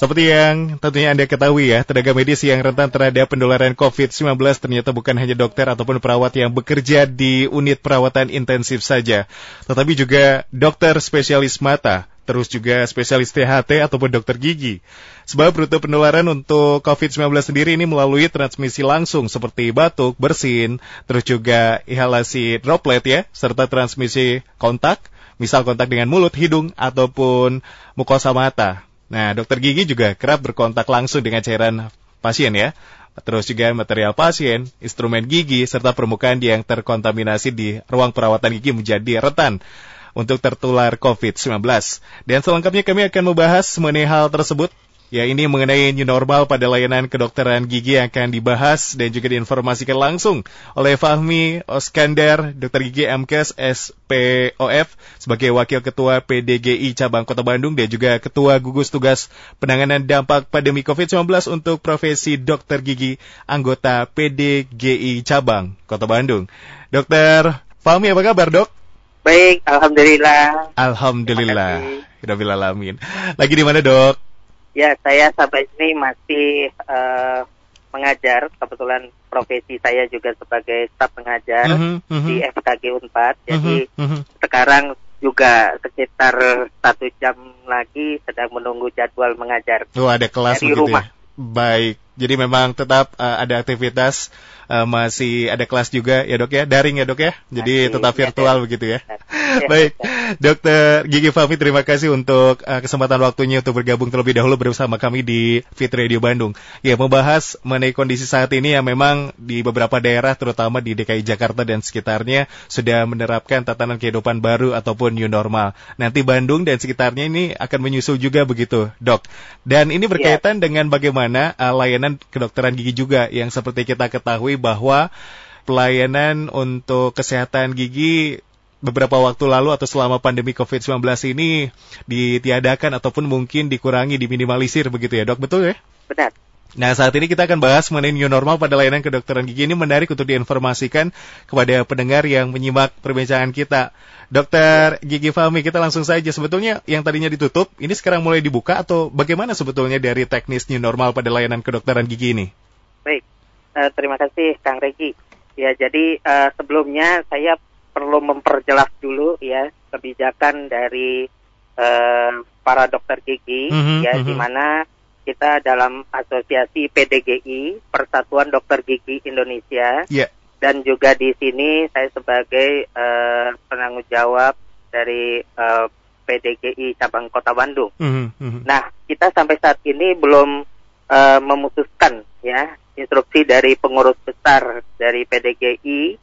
Seperti yang tentunya Anda ketahui ya, tenaga medis yang rentan terhadap penularan COVID-19 ternyata bukan hanya dokter ataupun perawat yang bekerja di unit perawatan intensif saja, tetapi juga dokter spesialis mata, terus juga spesialis THT ataupun dokter gigi. Sebab rute penularan untuk COVID-19 sendiri ini melalui transmisi langsung seperti batuk, bersin, terus juga inhalasi droplet ya, serta transmisi kontak, misal kontak dengan mulut, hidung, ataupun mukosa mata. Nah, dokter gigi juga kerap berkontak langsung dengan cairan pasien ya. Terus juga material pasien, instrumen gigi, serta permukaan yang terkontaminasi di ruang perawatan gigi menjadi rentan untuk tertular COVID-19. Dan selengkapnya kami akan membahas mengenai hal tersebut Ya, ini mengenai new normal pada layanan kedokteran gigi yang akan dibahas dan juga diinformasikan langsung oleh Fahmi Oskandar, Dokter Gigi MKes SPOF sebagai Wakil Ketua PDGI Cabang Kota Bandung dan juga Ketua Gugus Tugas Penanganan Dampak Pandemi COVID-19 untuk profesi dokter gigi anggota PDGI Cabang Kota Bandung. Dokter Fahmi, apa kabar, Dok? Baik, Alhamdulillah. Alhamdulillah. Alhamdulillah. Lagi di mana, Dok? Ya, saya sampai sini masih uh, mengajar. Kebetulan profesi saya juga sebagai staf pengajar uh -huh. di FKG Unpad. Jadi uh -huh, uh -huh. sekarang juga sekitar satu jam lagi sedang menunggu jadwal mengajar. Oh, ada kelas dari rumah. Ya? Baik. Jadi memang tetap uh, ada aktivitas uh, masih ada kelas juga ya dok ya? Daring ya dok ya? Jadi masih, tetap virtual ya, begitu ya, ya baik. Dokter Gigi Fahmi terima kasih untuk uh, kesempatan waktunya untuk bergabung terlebih dahulu bersama kami di Fit Radio Bandung. Ya membahas mengenai kondisi saat ini yang memang di beberapa daerah terutama di DKI Jakarta dan sekitarnya sudah menerapkan tatanan kehidupan baru ataupun new normal. Nanti Bandung dan sekitarnya ini akan menyusul juga begitu dok. Dan ini berkaitan ya. dengan bagaimana uh, layanan kedokteran gigi juga yang seperti kita ketahui bahwa pelayanan untuk kesehatan gigi beberapa waktu lalu atau selama pandemi COVID-19 ini ditiadakan ataupun mungkin dikurangi, diminimalisir begitu ya dok, betul ya? Benar. Nah saat ini kita akan bahas mengenai new normal pada layanan kedokteran gigi ini menarik untuk diinformasikan kepada pendengar yang menyimak perbincangan kita. Dokter Gigi Fahmi, kita langsung saja. Sebetulnya yang tadinya ditutup, ini sekarang mulai dibuka atau bagaimana sebetulnya dari teknis new normal pada layanan kedokteran gigi ini? Baik, uh, terima kasih Kang Regi. Ya, jadi uh, sebelumnya saya perlu memperjelas dulu ya kebijakan dari uh, para dokter gigi, mm -hmm, ya, mm -hmm. di mana kita dalam asosiasi PDGI Persatuan Dokter Gigi Indonesia. Yeah dan juga di sini saya sebagai uh, penanggung jawab dari uh, eh, PDGI cabang Kota Bandung. Mm -hmm. Nah, kita sampai saat ini belum uh, memutuskan ya instruksi dari pengurus besar dari PDGI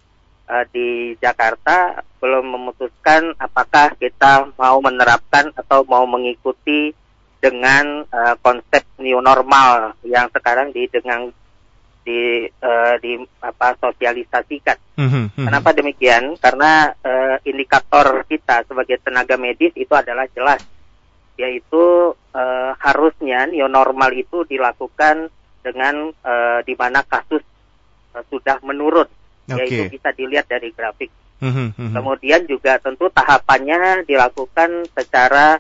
uh, di Jakarta belum memutuskan apakah kita mau menerapkan atau mau mengikuti dengan uh, konsep new normal yang sekarang didengang di uh, di apa sosialisasikan. Mm-hmm, Kenapa demikian? Karena uh, indikator kita sebagai tenaga medis itu adalah jelas, yaitu uh, harusnya new normal itu dilakukan dengan uh, di mana kasus uh, sudah menurun, okay. yaitu bisa dilihat dari grafik. Mm-hmm, Kemudian juga tentu tahapannya dilakukan secara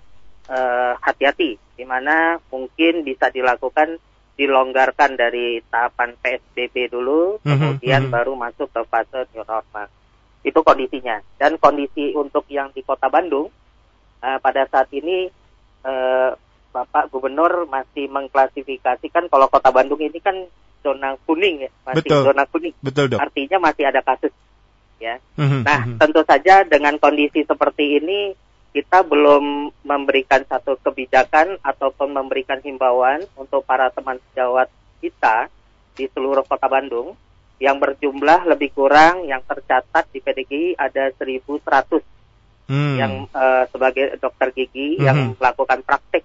hati-hati, di mana mungkin bisa dilakukan dilonggarkan dari tahapan PSBB dulu, mm-hmm, kemudian mm-hmm. baru masuk ke fase new normal. Itu kondisinya. Dan kondisi untuk yang di Kota Bandung uh, pada saat ini uh, Bapak Gubernur masih mengklasifikasikan kalau Kota Bandung ini kan zona kuning ya, masih Betul. zona kuning. Betul, dok. Artinya masih ada kasus ya. Mm-hmm, nah, mm-hmm. tentu saja dengan kondisi seperti ini kita belum memberikan satu kebijakan ataupun memberikan himbauan untuk para teman sejawat kita di seluruh kota Bandung yang berjumlah lebih kurang yang tercatat di PDGI ada 1.100 hmm. yang uh, sebagai dokter gigi hmm. yang melakukan praktik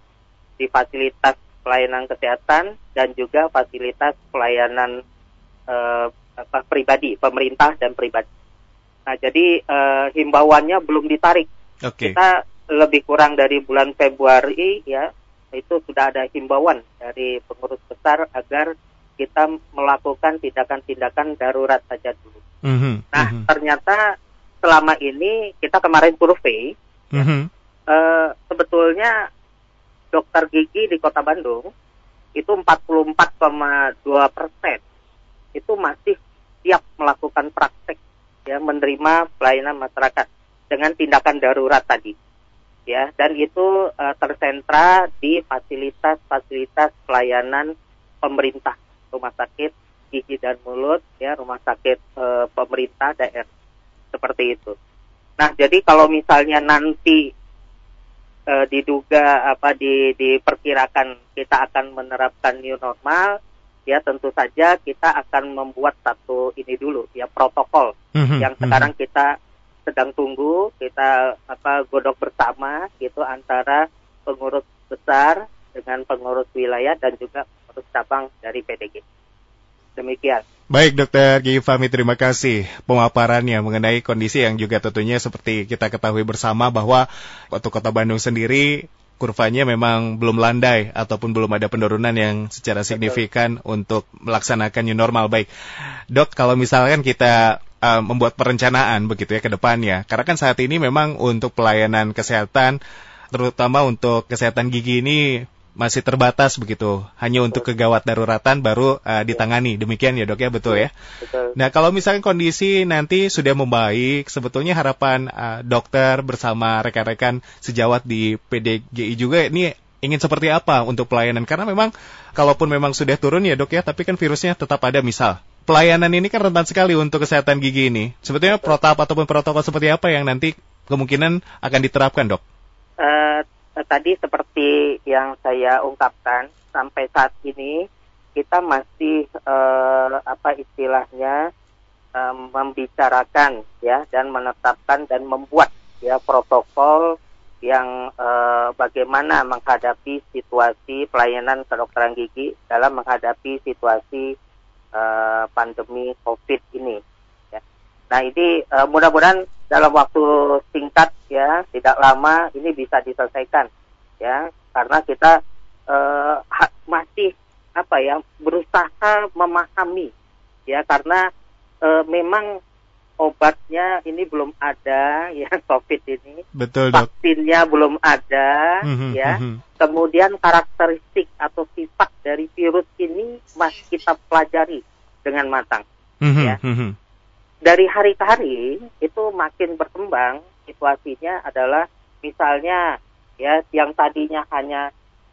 di fasilitas pelayanan kesehatan dan juga fasilitas pelayanan uh, apa, pribadi pemerintah dan pribadi. Nah jadi uh, himbauannya belum ditarik Okay. Kita lebih kurang dari bulan Februari ya itu sudah ada himbauan dari pengurus besar agar kita melakukan tindakan-tindakan darurat saja dulu. Mm -hmm. Nah mm -hmm. ternyata selama ini kita kemarin survei, mm -hmm. uh, sebetulnya dokter gigi di Kota Bandung itu 44,2 persen itu masih siap melakukan praktek ya menerima pelayanan masyarakat dengan tindakan darurat tadi ya dan itu uh, tersentra di fasilitas-fasilitas pelayanan pemerintah rumah sakit gigi dan mulut ya rumah sakit uh, pemerintah daerah seperti itu. Nah jadi kalau misalnya nanti uh, diduga apa di, diperkirakan kita akan menerapkan new normal, ya tentu saja kita akan membuat satu ini dulu ya protokol mm-hmm. yang mhm. sekarang mm-hmm. kita sedang tunggu, kita apa godok bersama gitu antara pengurus besar dengan pengurus wilayah dan juga pengurus cabang dari PDG. Demikian. Baik Dokter Gigi Fahmi, terima kasih pemaparannya mengenai kondisi yang juga tentunya seperti kita ketahui bersama bahwa untuk Kota Bandung sendiri kurvanya memang belum landai ataupun belum ada penurunan yang secara signifikan Betul. untuk melaksanakan new normal. Baik, dok, kalau misalkan kita uh, membuat perencanaan begitu ya ke depannya, karena kan saat ini memang untuk pelayanan kesehatan, terutama untuk kesehatan gigi ini masih terbatas begitu, hanya untuk kegawat daruratan baru uh, ditangani. Demikian ya dok ya, betul ya. Betul. Nah kalau misalnya kondisi nanti sudah membaik, sebetulnya harapan uh, dokter bersama rekan-rekan sejawat di PDGI juga ini ingin seperti apa untuk pelayanan? Karena memang kalaupun memang sudah turun ya dok ya, tapi kan virusnya tetap ada misal. Pelayanan ini kan rentan sekali untuk kesehatan gigi ini. Sebetulnya protap ataupun protokol seperti apa yang nanti kemungkinan akan diterapkan dok? Uh, tadi seperti yang saya ungkapkan sampai saat ini kita masih uh, apa istilahnya um, membicarakan ya dan menetapkan dan membuat ya protokol yang uh, bagaimana menghadapi situasi pelayanan kedokteran gigi dalam menghadapi situasi uh, pandemi COVID ini. Ya. Nah ini uh, mudah-mudahan dalam waktu singkat ya tidak lama ini bisa diselesaikan ya. Karena kita uh, masih apa ya berusaha memahami ya. Karena uh, memang obatnya ini belum ada ya COVID ini. Betul dok. vaksinnya belum ada mm-hmm, ya. mm-hmm. kemudian karakteristik atau sifat dari virus ini masih kita pelajari dengan matang mm-hmm, ya. mm-hmm dari hari ke hari itu makin berkembang situasinya adalah misalnya ya yang tadinya hanya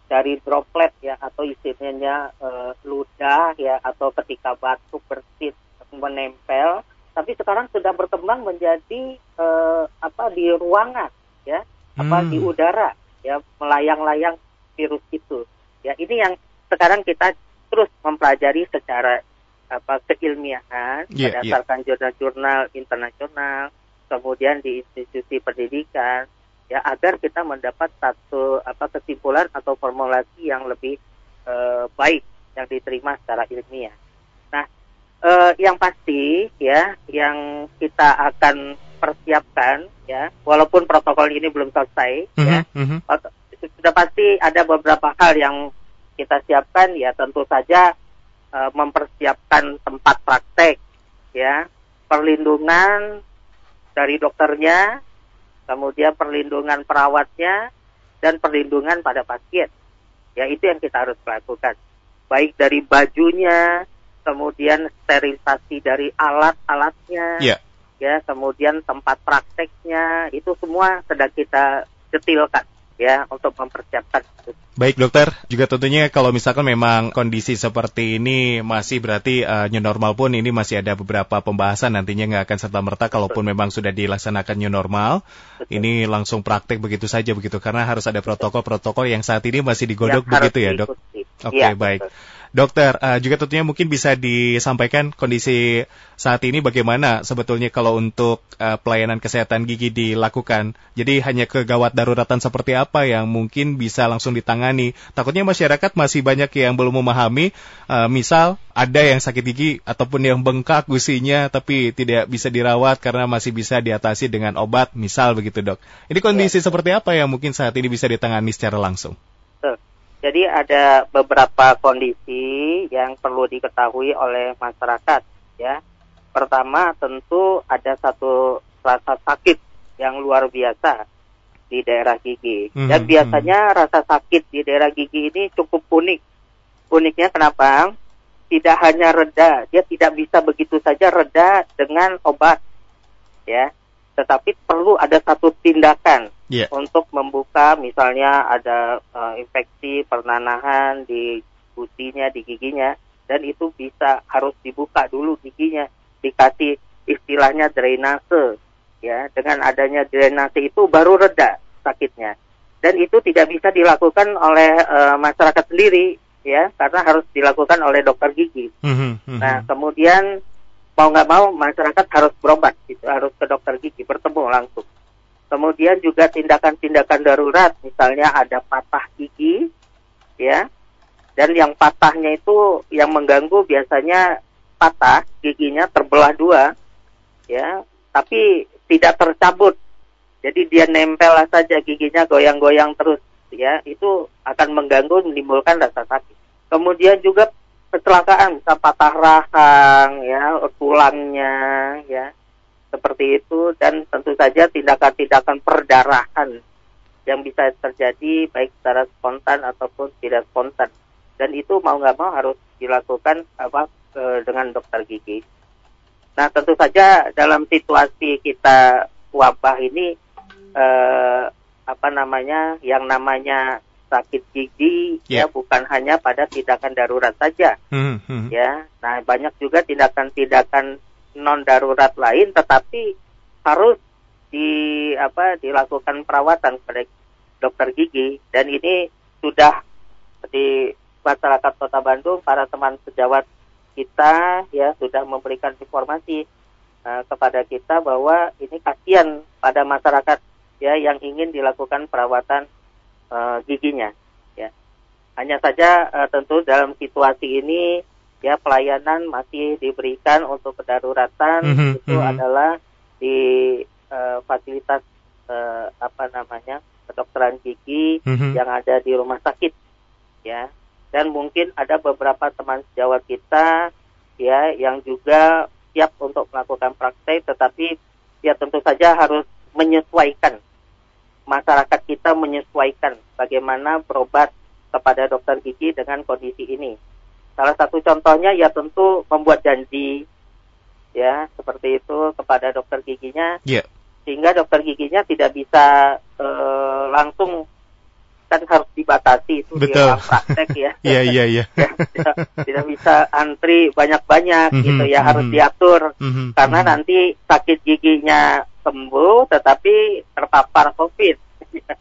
dari droplet ya atau istilahnya e, ludah ya atau ketika batuk bersin menempel tapi sekarang sudah berkembang menjadi e, apa di ruangan ya apa hmm. di udara ya melayang-layang virus itu ya ini yang sekarang kita terus mempelajari secara apa keilmiahan yeah, iya. berdasarkan jurnal-jurnal yeah. internasional, kemudian di institusi pendidikan, ya agar kita mendapat satu apa kesimpulan atau formulasi yang lebih uh, baik yang diterima secara ilmiah. Nah, uh, yang pasti ya, yang kita akan persiapkan ya, walaupun protokol ini belum selesai, mm -hmm, ya, mm -hmm. sudah pasti ada beberapa hal yang kita siapkan ya, tentu saja uh, mempersiapkan tempat praktek, ya, perlindungan dari dokternya, kemudian perlindungan perawatnya, dan perlindungan pada pasien. Ya, itu yang kita harus lakukan. Baik dari bajunya, kemudian sterilisasi dari alat-alatnya, yeah. ya, kemudian tempat prakteknya, itu semua sedang kita detilkan ya untuk mempersiapkan. Baik dokter, juga tentunya kalau misalkan memang kondisi seperti ini masih berarti uh, new normal pun ini masih ada beberapa pembahasan nantinya nggak akan serta merta kalaupun Betul. memang sudah dilaksanakan new normal, Betul. ini langsung praktek begitu saja begitu karena harus ada protokol-protokol yang saat ini masih digodok yang begitu ya dok. Oke okay, ya, baik. Betul. Dokter, uh, juga tentunya mungkin bisa disampaikan kondisi saat ini bagaimana sebetulnya kalau untuk uh, pelayanan kesehatan gigi dilakukan. Jadi hanya kegawat daruratan seperti apa yang mungkin bisa langsung ditangani. Takutnya masyarakat masih banyak yang belum memahami, uh, misal ada yang sakit gigi ataupun yang bengkak gusinya tapi tidak bisa dirawat karena masih bisa diatasi dengan obat, misal begitu dok. Ini kondisi ya. seperti apa yang mungkin saat ini bisa ditangani secara langsung? Jadi ada beberapa kondisi yang perlu diketahui oleh masyarakat ya. Pertama tentu ada satu rasa sakit yang luar biasa di daerah gigi. Mhm, Dan biasanya rasa sakit di daerah gigi ini cukup unik. Uniknya kenapa? Tidak hanya reda, dia tidak bisa begitu saja reda dengan obat, ya. Tetapi perlu ada satu tindakan Iya. untuk membuka, misalnya ada eh, infeksi pernanahan di gusinya, di giginya, dan itu bisa harus dibuka dulu giginya, dikasih istilahnya drainase, ya. Dengan adanya drainase itu baru reda sakitnya. Dan itu tidak bisa dilakukan oleh eh, masyarakat sendiri, ya, karena harus dilakukan oleh dokter gigi. Mhm, mhm. Nah, kemudian mau nggak mau masyarakat harus berobat, gitu, harus ke dokter gigi, bertemu langsung. Kemudian juga tindakan-tindakan darurat, misalnya ada patah gigi, ya, dan yang patahnya itu yang mengganggu biasanya patah giginya terbelah dua, ya, tapi tidak tercabut. Jadi dia nempel saja giginya goyang-goyang terus, ya, itu akan mengganggu menimbulkan rasa sakit. Kemudian juga kecelakaan, patah rahang, ya, tulangnya, ya, seperti itu dan tentu saja tindakan-tindakan perdarahan yang bisa terjadi baik secara spontan ataupun tidak spontan dan itu mau nggak mau harus dilakukan apa eh, dengan dokter gigi. Nah tentu saja dalam situasi kita wabah ini eh, apa namanya yang namanya sakit gigi Ya. ya bukan hanya pada tindakan darurat saja Mhm, mhm. ya. Nah, banyak juga tindakan-tindakan non darurat lain tetapi harus di apa dilakukan perawatan pada dokter gigi dan ini sudah di masyarakat Kota Bandung para teman sejawat kita ya sudah memberikan informasi eh, kepada kita bahwa ini kasihan pada masyarakat ya yang ingin dilakukan perawatan eh, giginya ya. Hanya saja eh, tentu dalam situasi ini ya pelayanan masih diberikan untuk kedaruratan Mhm, itu mhm. adalah di eh, fasilitas eh, apa namanya kedokteran gigi Mhm. yang ada di rumah sakit ya dan mungkin ada beberapa teman sejawat kita ya yang juga siap untuk melakukan praktek tetapi ya tentu saja harus menyesuaikan masyarakat kita menyesuaikan bagaimana berobat kepada dokter gigi dengan kondisi ini. Salah satu contohnya ya tentu membuat janji ya seperti itu kepada dokter giginya Iya. sehingga dokter giginya tidak bisa eh, langsung kan harus dibatasi itu di Betul. ruang praktek ya. Iya, iya, iya. Ya, tidak, bisa antri banyak-banyak Mhm, gitu ya harus mhm. diatur Mhm, karena mhm. nanti sakit giginya sembuh tetapi terpapar COVID.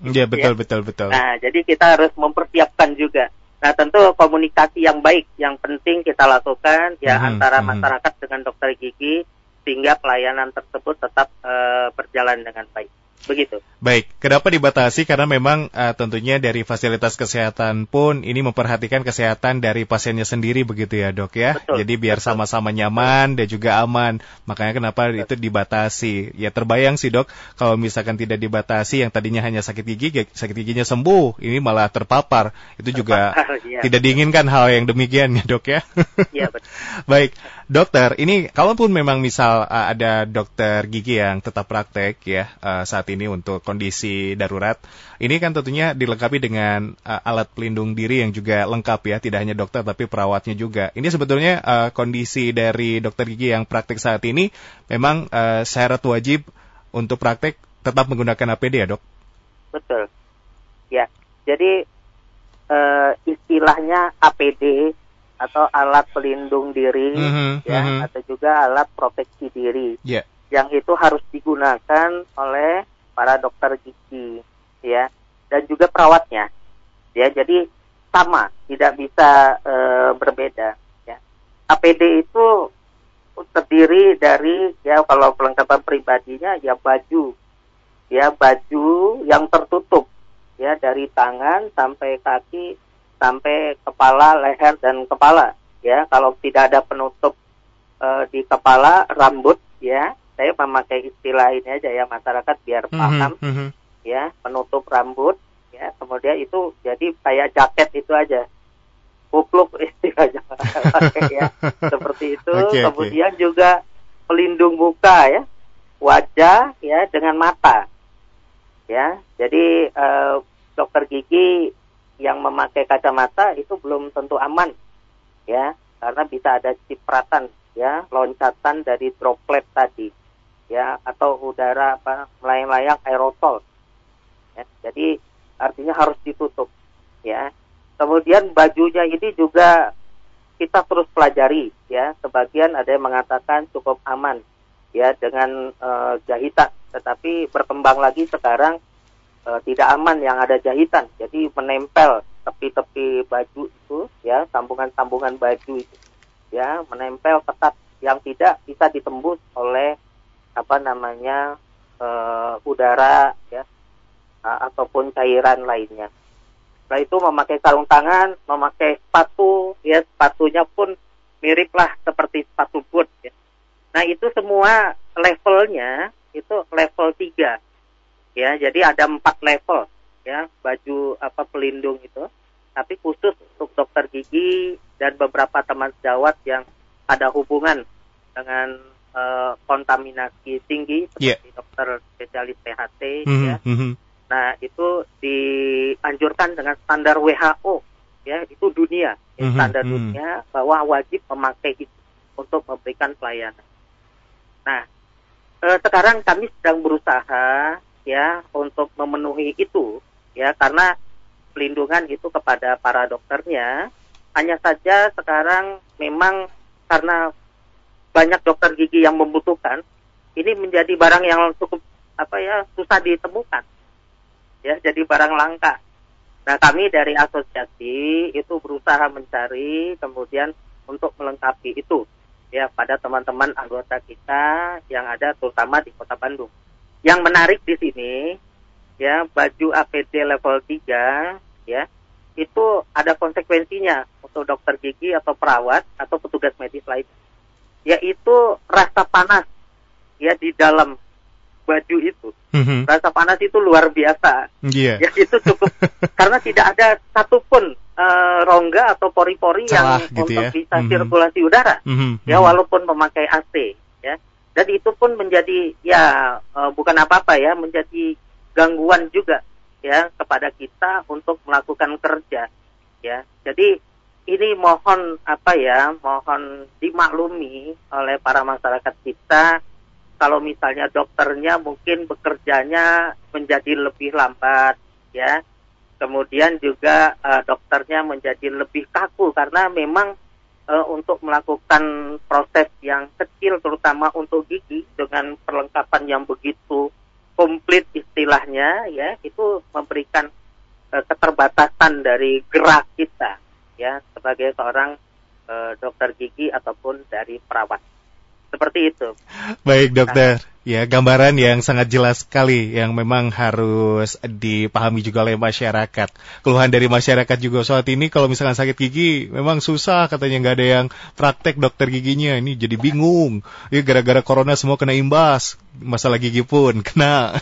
Iya, betul, Ya. betul, betul. Nah, jadi kita harus mempersiapkan juga. Nah, tentu komunikasi yang baik yang penting kita lakukan ya Mhm, antara mhm. masyarakat dengan dokter gigi sehingga pelayanan tersebut tetap eh, berjalan dengan baik. Begitu. Baik, kenapa dibatasi? Karena memang eh, tentunya dari fasilitas kesehatan pun ini memperhatikan kesehatan dari pasiennya sendiri begitu ya dok ya. Betul, Jadi biar betul. sama-sama nyaman dan juga aman. Makanya kenapa itu dibatasi? Ya terbayang sih dok, kalau misalkan tidak dibatasi yang tadinya hanya sakit gigi, ya sakit giginya sembuh, ini malah terpapar. Itu juga Iya. tidak diinginkan hal yang demikian ya dok ya. Iya, betul. Baik, dokter, ini kalaupun memang misal uh, ada dokter gigi yang tetap praktek ya uh, saat ini untuk kondisi darurat, ini kan tentunya dilengkapi dengan uh, alat pelindung diri yang juga lengkap ya, tidak hanya dokter tapi perawatnya juga. Ini sebetulnya uh, kondisi dari dokter gigi yang praktek saat ini memang uh, syarat wajib untuk praktek tetap menggunakan APD ya dok? Betul. Ya. Jadi eh, istilahnya APD atau alat pelindung diri Mhm, ya mhm. atau juga alat proteksi diri Ya. yang itu harus digunakan oleh para dokter gigi ya dan juga perawatnya ya jadi sama tidak bisa eh, berbeda ya APD itu terdiri dari ya kalau perlengkapan pribadinya ya baju ya baju yang tertutup ya dari tangan sampai kaki sampai kepala leher dan kepala ya. Kalau tidak ada penutup eh, di kepala rambut ya. Saya memakai istilah ini aja ya masyarakat biar paham Mhm, mhm. ya. Penutup rambut ya. Kemudian itu jadi kayak jaket itu aja. Kupluk istilahnya ya. Seperti itu. Oke. kemudian juga pelindung muka ya. Wajah ya dengan mata Ya, jadi uh, dokter gigi yang memakai kacamata itu belum tentu aman, ya, karena bisa ada cipratan, ya, loncatan dari droplet tadi, ya, atau udara apa melayang-layang aerosol. Ya, jadi artinya harus ditutup, ya. Kemudian bajunya ini juga kita terus pelajari, ya. Sebagian ada yang mengatakan cukup aman, ya, dengan uh, jahitan tetapi berkembang lagi sekarang e, tidak aman yang ada jahitan. Jadi menempel tepi-tepi baju itu ya, sambungan-sambungan baju itu ya, menempel ketat yang tidak bisa ditembus oleh apa namanya e, udara ya ataupun cairan lainnya. Setelah itu memakai sarung tangan, memakai sepatu, ya sepatunya pun miriplah seperti sepatu boot. Ya. Nah itu semua levelnya itu level 3. Ya, jadi ada empat level ya baju apa pelindung itu. Tapi khusus untuk dokter gigi dan beberapa teman sejawat yang ada hubungan dengan uh, kontaminasi tinggi iya. seperti yeah. dokter spesialis THT mm -hmm. ya. -hmm. Nah, itu dianjurkan dengan standar WHO ya, itu dunia, ya, -hmm. standar mm -hmm. dunia bahwa wajib memakai itu untuk memberikan pelayanan. Nah, eh, sekarang kami sedang berusaha ya untuk memenuhi itu ya karena pelindungan itu kepada para dokternya. Hanya saja sekarang memang karena banyak dokter gigi yang membutuhkan ini menjadi barang yang cukup apa ya susah ditemukan. Ya jadi barang langka. Nah kami dari asosiasi itu berusaha mencari kemudian untuk melengkapi itu ya pada teman-teman anggota kita yang ada terutama di Kota Bandung. Yang menarik di sini ya baju APD level 3 ya itu ada konsekuensinya untuk dokter gigi atau perawat atau petugas medis lain yaitu rasa panas ya di dalam baju itu. Mm-hmm. Rasa panas itu luar biasa. Yeah. Ya itu cukup karena tidak ada satupun uh, rongga atau pori-pori yang gitu untuk ya? bisa mm-hmm. sirkulasi udara. Mm-hmm. Ya walaupun memakai AC ya. Dan itu pun menjadi ya uh, bukan apa-apa ya, menjadi gangguan juga ya kepada kita untuk melakukan kerja ya. Jadi ini mohon apa ya, mohon dimaklumi oleh para masyarakat kita kalau misalnya dokternya mungkin bekerjanya menjadi lebih lambat ya kemudian juga uh, dokternya menjadi lebih kaku karena memang uh, untuk melakukan proses yang kecil terutama untuk gigi dengan perlengkapan yang begitu komplit istilahnya ya itu memberikan uh, keterbatasan dari gerak kita ya sebagai seorang uh, dokter gigi ataupun dari perawat seperti itu. Baik dokter, ya gambaran yang sangat jelas sekali yang memang harus dipahami juga oleh masyarakat. Keluhan dari masyarakat juga saat ini kalau misalkan sakit gigi memang susah katanya nggak ada yang praktek dokter giginya ini jadi bingung. Ya gara-gara corona semua kena imbas, masalah gigi pun kena.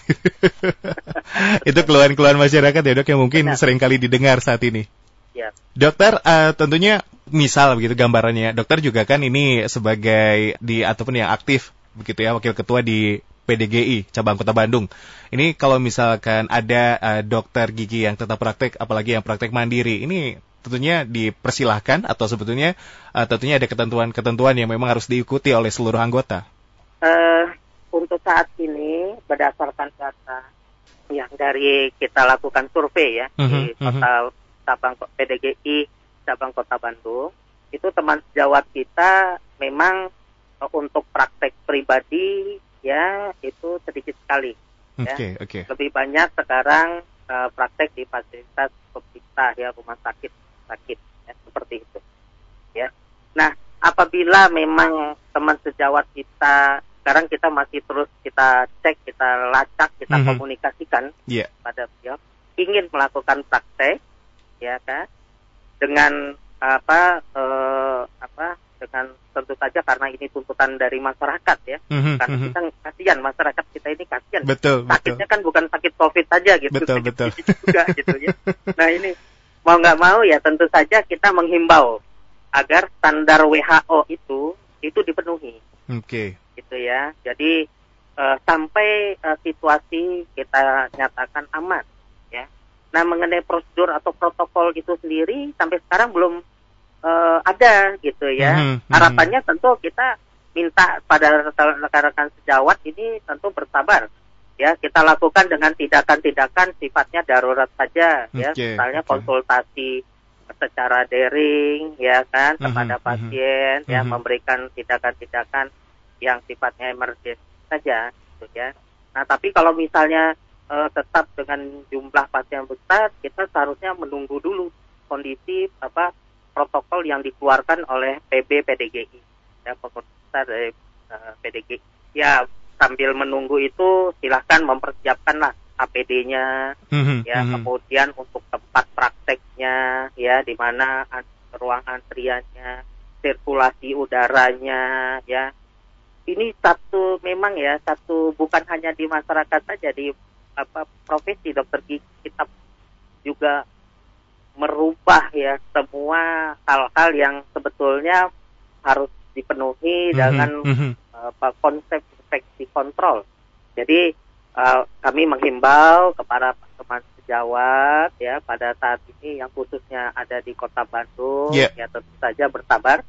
Itu keluhan-keluhan masyarakat ya dok yang mungkin Benar. sering kali didengar saat ini. Ya. Dokter, uh, tentunya misal begitu gambarannya. Dokter juga kan ini sebagai di ataupun yang aktif begitu ya wakil ketua di PDGI cabang Kota Bandung. Ini kalau misalkan ada uh, dokter gigi yang tetap praktek apalagi yang praktek mandiri, ini tentunya dipersilahkan atau sebetulnya uh, tentunya ada ketentuan-ketentuan yang memang harus diikuti oleh seluruh anggota. Uh, untuk saat ini berdasarkan data yang dari kita lakukan survei ya uh -huh, di mhm, mhm. kota uh -huh. cabang PDGI cabang Kota Bandung itu teman sejawat kita memang untuk praktek pribadi ya itu sedikit sekali ya. Okay, okay. Lebih banyak sekarang uh, praktek di fasilitas pemerintah ya rumah sakit sakit ya seperti itu. Ya. Nah, apabila memang teman sejawat kita sekarang kita masih terus kita cek, kita lacak, kita mm -hmm. komunikasikan yeah. pada beliau ingin melakukan praktek ya kan dengan apa uh, apa dengan tentu saja karena ini tuntutan dari masyarakat ya mm-hmm, karena kita kasihan masyarakat kita ini kasihan betul, sakitnya betul. kan bukan sakit covid saja gitu betul, betul. juga gitu ya nah ini mau nggak mau ya tentu saja kita menghimbau agar standar WHO itu itu dipenuhi oke okay. gitu ya jadi uh, sampai uh, situasi kita nyatakan aman ya. Nah mengenai prosedur atau protokol itu sendiri sampai sekarang belum uh, ada gitu ya. Mm -hmm. Harapannya tentu kita minta pada rekan-rekan sejawat ini tentu bersabar ya kita lakukan dengan tindakan-tindakan sifatnya darurat saja ya misalnya okay. konsultasi secara daring ya kan mm -hmm, kepada pasien mm -hmm. ya memberikan tindakan-tindakan yang sifatnya emergensi saja gitu ya nah tapi kalau misalnya uh, tetap dengan jumlah pasien besar kita seharusnya menunggu dulu kondisi apa protokol yang dikeluarkan oleh PB PDGI ya pemerintah dari uh, eh, PDGI ya sambil menunggu itu silahkan mempersiapkanlah APD-nya mm-hmm, ya mm-hmm. kemudian untuk tempat prakteknya ya di mana ruang antriannya sirkulasi udaranya ya. Ini satu memang ya satu bukan hanya di masyarakat saja di apa profesi dokter gigi kita juga merubah ya semua hal-hal yang sebetulnya harus dipenuhi mm-hmm, dengan mm-hmm. apa konsep infeksi kontrol. Jadi uh, kami menghimbau kepada teman sejawat ya pada saat ini yang khususnya ada di Kota Bandung yeah. ya tentu saja bersabar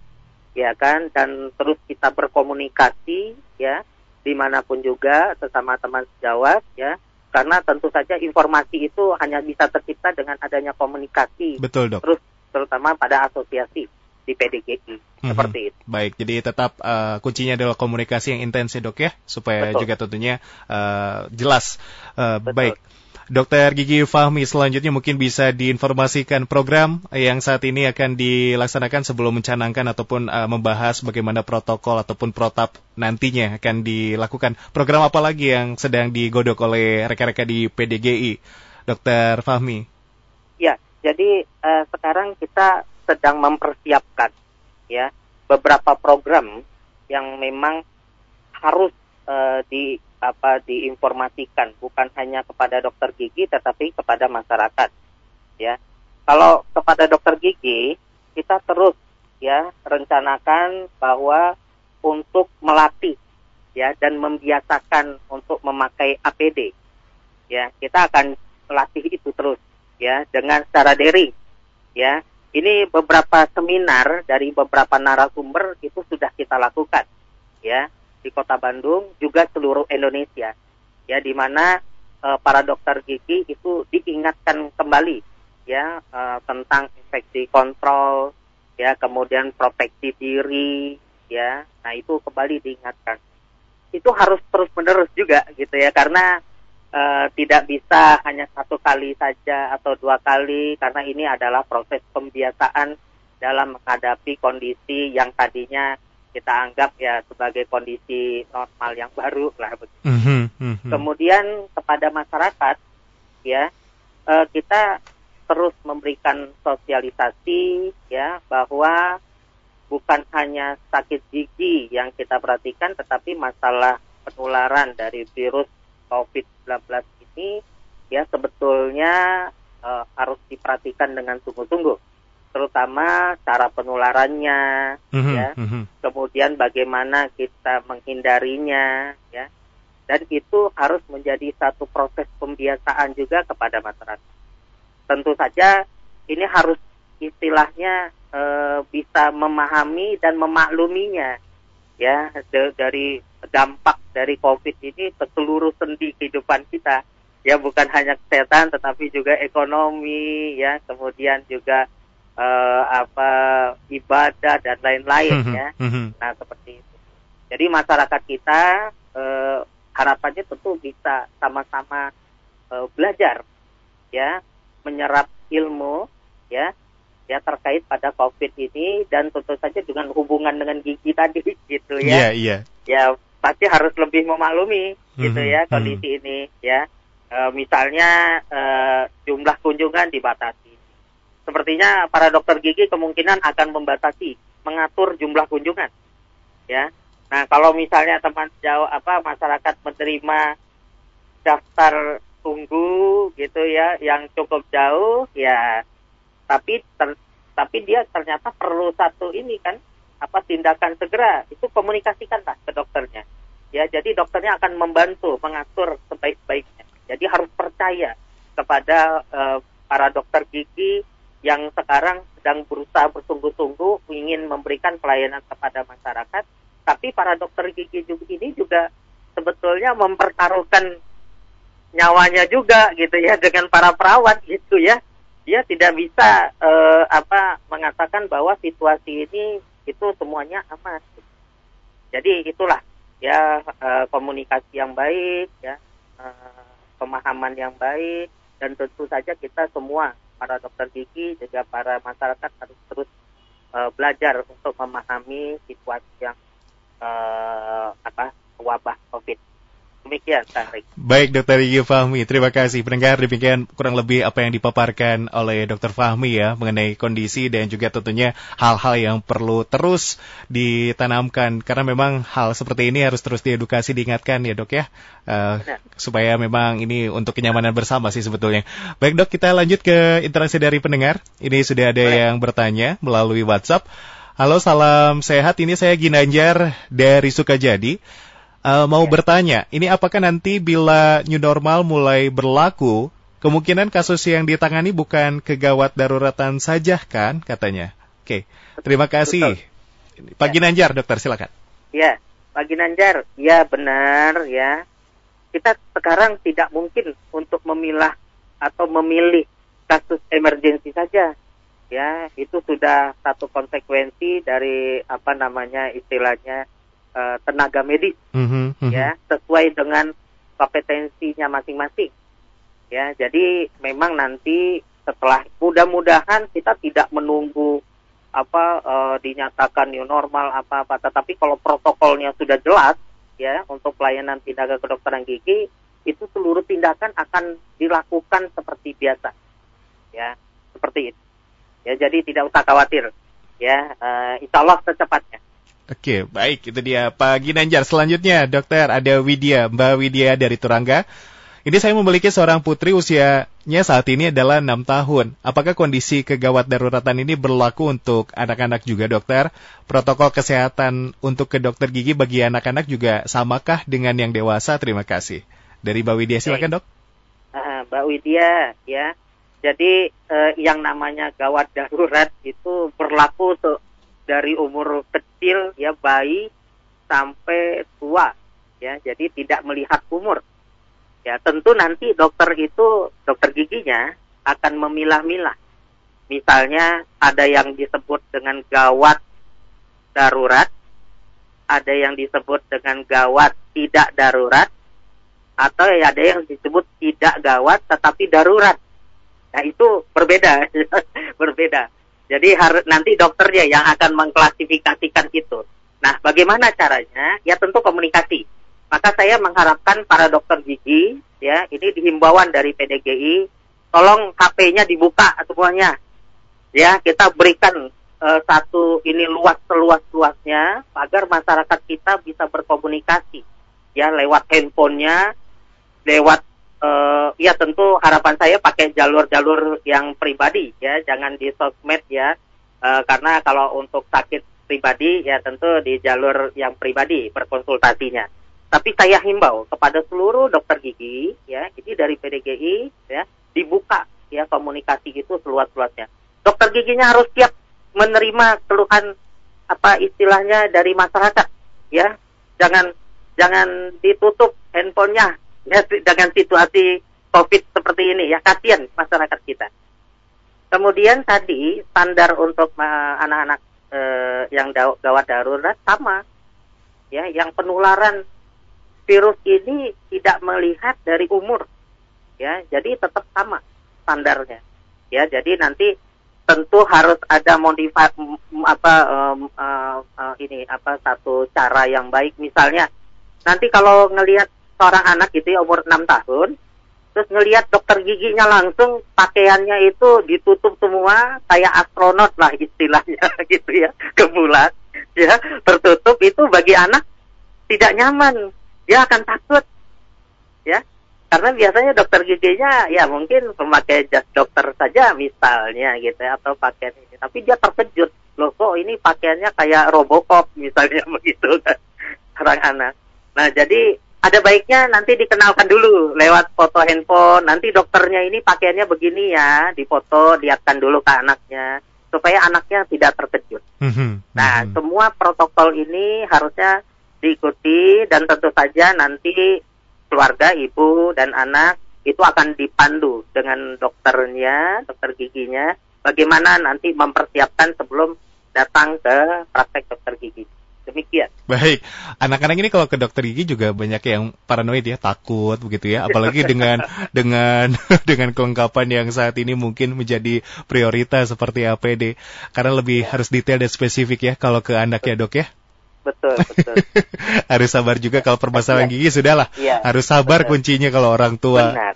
ya kan dan terus kita berkomunikasi ya di mana pun juga sesama teman sejawat ya karena tentu saja informasi itu hanya bisa tercipta dengan adanya komunikasi betul dok terus terutama pada asosiasi di PDGI mm-hmm. seperti itu. Baik, jadi tetap uh, kuncinya adalah komunikasi yang intens ya dok ya, supaya Betul. juga tentunya uh, jelas. Uh, baik. Dokter Gigi Fahmi selanjutnya mungkin bisa diinformasikan program yang saat ini akan dilaksanakan sebelum mencanangkan ataupun uh, membahas bagaimana protokol ataupun protap nantinya akan dilakukan. Program apa lagi yang sedang digodok oleh rekan-rekan di PDGI, Dokter Fahmi? Ya, jadi uh, sekarang kita sedang mempersiapkan ya beberapa program yang memang harus uh, di apa diinformasikan. Bukan hanya kepada dokter gigi tetapi kepada masyarakat. Ya. Kalau kepada dokter gigi kita terus ya rencanakan bahwa untuk melatih ya dan membiasakan untuk memakai APD ya kita akan melatih itu terus ya dengan secara daring. Ya ini beberapa seminar dari beberapa narasumber itu sudah kita lakukan ya di Kota Bandung juga seluruh Indonesia. Ya di mana uh, para dokter gigi itu diingatkan kembali ya uh, tentang infeksi kontrol ya kemudian proteksi diri ya. Nah itu kembali diingatkan. Itu harus terus menerus juga gitu ya karena uh, tidak bisa hanya satu kali saja atau dua kali karena ini adalah proses pembiasaan dalam menghadapi kondisi yang tadinya kita anggap ya sebagai kondisi normal yang baru lah begitu. Mm -hmm, Kemudian kepada masyarakat ya uh, kita terus memberikan sosialisasi ya bahwa bukan hanya sakit gigi yang kita perhatikan tetapi masalah penularan dari virus COVID-19 ini ya sebetulnya uh, harus diperhatikan dengan sungguh-sungguh terutama cara penularannya mm-hmm, ya. mm-hmm. kemudian bagaimana kita menghindarinya ya. Dan itu harus menjadi satu proses pembiasaan juga kepada masyarakat. Tentu saja ini harus istilahnya e, bisa memahami dan memakluminya ya. Dari dampak dari COVID ini ke seluruh sendi kehidupan kita. Ya bukan hanya kesehatan tetapi juga ekonomi ya. Kemudian juga uh, apa ibadah dan lain-lain -hmm. ya mhm. nah seperti itu jadi masyarakat kita uh, harapannya tentu bisa sama-sama uh, belajar ya menyerap ilmu ya ya terkait pada COVID ini dan tentu saja dengan hubungan dengan gigi tadi gitu ya. Iya, yeah, iya. Yeah. Ya pasti harus lebih memaklumi gitu mm -hmm, ya kondisi mm -hmm. ini ya. E, misalnya e, jumlah kunjungan dibatasi. Sepertinya para dokter gigi kemungkinan akan membatasi, mengatur jumlah kunjungan. Ya. Nah, kalau misalnya teman jauh apa masyarakat menerima daftar tunggu gitu ya yang cukup jauh ya tapi ter, tapi dia ternyata perlu satu ini kan apa tindakan segera itu komunikasikanlah ke dokternya Ya, jadi dokternya akan membantu mengatur sebaik-baiknya. Jadi harus percaya kepada uh, para dokter gigi yang sekarang sedang berusaha bersungguh-sungguh ingin memberikan pelayanan kepada masyarakat. Tapi para dokter gigi juga ini juga sebetulnya mempertaruhkan nyawanya juga gitu ya dengan para perawat gitu ya. Dia tidak bisa uh, apa mengatakan bahwa situasi ini itu semuanya aman. Jadi itulah ya uh, komunikasi yang baik ya uh, pemahaman yang baik dan tentu saja kita semua para dokter gigi juga para masyarakat harus terus uh, belajar untuk memahami situasi yang uh, apa wabah covid Demikian, Baik, Dokter Gigi Fahmi. Terima kasih. Pendengar, demikian kurang lebih apa yang dipaparkan oleh Dokter Fahmi ya mengenai kondisi dan juga tentunya hal-hal yang perlu terus ditanamkan karena memang hal seperti ini harus terus diedukasi, diingatkan ya dok ya, uh, supaya memang ini untuk kenyamanan bersama sih sebetulnya. Baik dok, kita lanjut ke interaksi dari pendengar. Ini sudah ada Baik. yang bertanya melalui WhatsApp. Halo, salam sehat. Ini saya Ginanjar dari Sukajadi. Uh, mau ya. bertanya, ini apakah nanti bila new normal mulai berlaku, kemungkinan kasus yang ditangani bukan kegawat daruratan saja kan katanya? Oke, terima kasih. Betul. Pak ya. Ginanjar, dokter silakan. Ya, Pak Ginanjar, ya benar ya. Kita sekarang tidak mungkin untuk memilah atau memilih kasus emergensi saja. Ya, itu sudah satu konsekuensi dari apa namanya istilahnya uh, tenaga medis mm-hmm, mm-hmm. ya sesuai dengan kompetensinya masing-masing. Ya jadi memang nanti setelah mudah-mudahan kita tidak menunggu apa uh, dinyatakan new normal apa apa tetapi kalau protokolnya sudah jelas ya untuk pelayanan tenaga kedokteran gigi itu seluruh tindakan akan dilakukan seperti biasa. Ya seperti itu. Ya jadi tidak usah khawatir. Ya uh, insya Allah secepatnya Oke, baik. Itu dia Pak Ginanjar. Selanjutnya, dokter, ada Widya, Mbak Widya dari Turangga. Ini saya memiliki seorang putri usianya saat ini adalah 6 tahun. Apakah kondisi kegawat daruratan ini berlaku untuk anak-anak juga, dokter? Protokol kesehatan untuk ke dokter gigi bagi anak-anak juga samakah dengan yang dewasa? Terima kasih. Dari Mbak Widya, silakan dok. Uh, Mbak Widya, ya. Jadi uh, yang namanya gawat darurat itu berlaku untuk dari umur kecil ya bayi sampai tua ya jadi tidak melihat umur. Ya tentu nanti dokter itu dokter giginya akan memilah-milah. Misalnya ada yang disebut dengan gawat darurat ada yang disebut dengan gawat tidak darurat atau ada yang disebut tidak gawat tetapi darurat. Nah itu berbeda berbeda jadi harus nanti dokternya yang akan mengklasifikasikan itu. Nah, bagaimana caranya? Ya tentu komunikasi. Maka saya mengharapkan para dokter gigi, ya ini dihimbauan dari PDGI, tolong HP-nya dibuka semuanya. Ya, kita berikan uh, satu ini luas seluas-luasnya agar masyarakat kita bisa berkomunikasi ya lewat handphonenya, lewat uh, ya tentu harapan saya pakai jalur-jalur yang pribadi ya, jangan di sosmed ya, uh, karena kalau untuk sakit pribadi ya tentu di jalur yang pribadi berkonsultasinya. Tapi saya himbau kepada seluruh dokter gigi ya, ini dari PDGI ya, dibuka ya komunikasi itu seluas-luasnya. Dokter giginya harus siap menerima keluhan apa istilahnya dari masyarakat ya. Jangan jangan ditutup handphonenya ya, dengan situasi COVID seperti ini ya kasihan masyarakat kita. Kemudian tadi standar untuk uh, anak-anak uh, yang gawat darurat sama. Ya yang penularan virus ini tidak melihat dari umur. Ya jadi tetap sama standarnya. Ya jadi nanti tentu harus ada modifikasi apa um, uh, uh, ini apa satu cara yang baik. Misalnya nanti kalau ngelihat seorang anak gitu ya umur 6 tahun terus ngelihat dokter giginya langsung pakaiannya itu ditutup semua kayak astronot lah istilahnya gitu ya ke bulan. Ya tertutup itu bagi anak tidak nyaman. Dia akan takut. Ya karena biasanya dokter giginya ya mungkin memakai jas dokter saja misalnya gitu ya, atau pakaian ini. Tapi dia terkejut. Loh kok ini pakaiannya kayak robocop misalnya begitu kan orang anak. Nah, jadi ada baiknya nanti dikenalkan dulu lewat foto handphone. Nanti dokternya ini pakaiannya begini ya, difoto, lihatkan dulu ke anaknya supaya anaknya tidak terkejut. Mhm, Nah, mhm. semua protokol ini harusnya diikuti dan tentu saja nanti keluarga, ibu dan anak itu akan dipandu dengan dokternya, dokter giginya, bagaimana nanti mempersiapkan sebelum datang ke praktek dokter gigi. Demikian. Baik, anak-anak ini kalau ke dokter gigi juga banyak yang paranoid ya, takut begitu ya, apalagi dengan dengan dengan kelengkapan yang saat ini mungkin menjadi prioritas seperti APD, karena lebih harus detail dan spesifik ya kalau ke anak ya dok ya. Betul, betul. harus sabar juga kalau permasalahan gigi sudahlah, Iya, harus sabar betul. kuncinya kalau orang tua. Benar,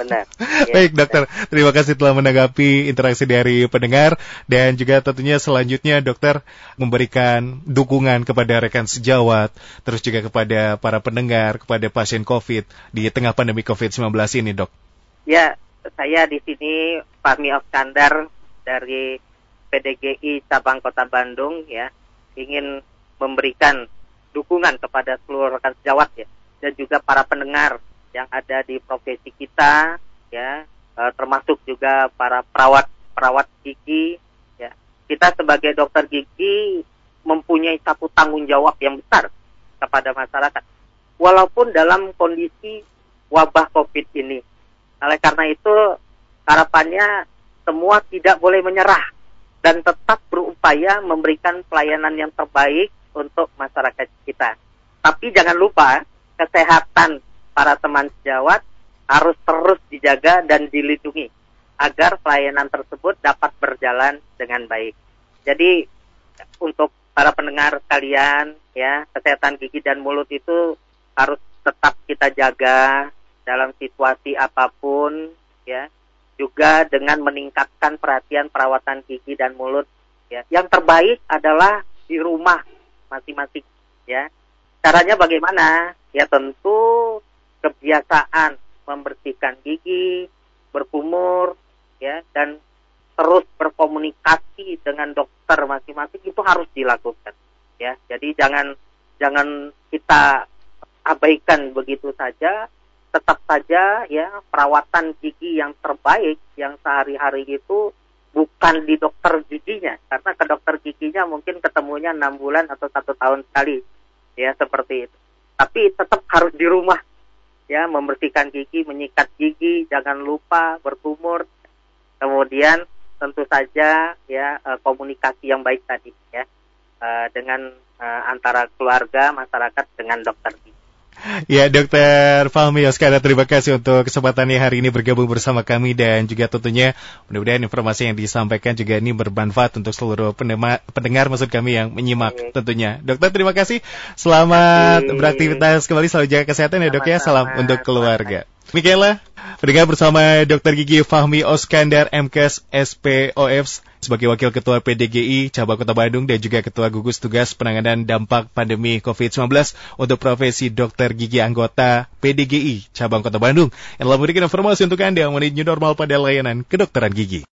benar. Ya, Baik dokter, terima kasih telah menanggapi interaksi dari pendengar dan juga tentunya selanjutnya dokter memberikan dukungan kepada rekan sejawat, terus juga kepada para pendengar, kepada pasien COVID di tengah pandemi COVID-19 ini dok. Ya, saya di sini Fahmi Oskandar dari PDGI cabang Kota Bandung ya ingin memberikan dukungan kepada seluruh rekan sejawat ya. Dan juga para pendengar yang ada di profesi kita ya. Eh, termasuk juga para perawat perawat gigi ya. Kita sebagai dokter gigi mempunyai satu tanggung jawab yang besar kepada masyarakat. Walaupun dalam kondisi wabah COVID ini. Oleh karena itu harapannya semua tidak boleh menyerah dan tetap berupaya memberikan pelayanan yang terbaik untuk masyarakat kita. Tapi jangan lupa kesehatan para teman sejawat harus terus dijaga dan dilindungi agar pelayanan tersebut dapat berjalan dengan baik. Jadi untuk para pendengar sekalian ya, kesehatan gigi dan mulut itu harus tetap kita jaga dalam situasi apa pun ya. Juga dengan meningkatkan perhatian perawatan gigi dan mulut ya. Yang terbaik adalah di rumah masing-masing ya. Caranya bagaimana? Ya tentu kebiasaan membersihkan gigi, berkumur ya dan terus berkomunikasi dengan dokter masing-masing itu harus dilakukan ya. Jadi jangan jangan kita abaikan begitu saja. Tetap saja ya perawatan gigi yang terbaik yang sehari-hari itu bukan di dokter giginya karena ke dokter giginya mungkin ketemunya enam bulan atau satu tahun sekali ya seperti itu. Tapi tetap harus di rumah ya membersihkan gigi, menyikat gigi, jangan lupa berkumur. Kemudian tentu saja ya eh, komunikasi yang baik tadi ya eh, dengan eh, antara keluarga, masyarakat dengan dokter gigi. Ya dokter Fahmi Oskara terima kasih untuk kesempatannya hari ini bergabung bersama kami dan juga tentunya mudah-mudahan informasi yang disampaikan juga ini bermanfaat untuk seluruh pendengar, pendengar maksud kami yang menyimak tentunya. Dokter terima kasih. Selamat beraktivitas kembali selalu jaga kesehatan ya dok ya. Salam untuk keluarga. Demikianlah pendengar bersama Dokter Gigi Fahmi Oskandar MKes SPOF sebagai Wakil Ketua PDGI Cabang Kota Bandung dan juga Ketua Gugus Tugas Penanganan Dampak Pandemi COVID-19 untuk profesi Dokter Gigi anggota PDGI Cabang Kota Bandung yang telah memberikan informasi untuk Anda mengenai new normal pada layanan kedokteran gigi.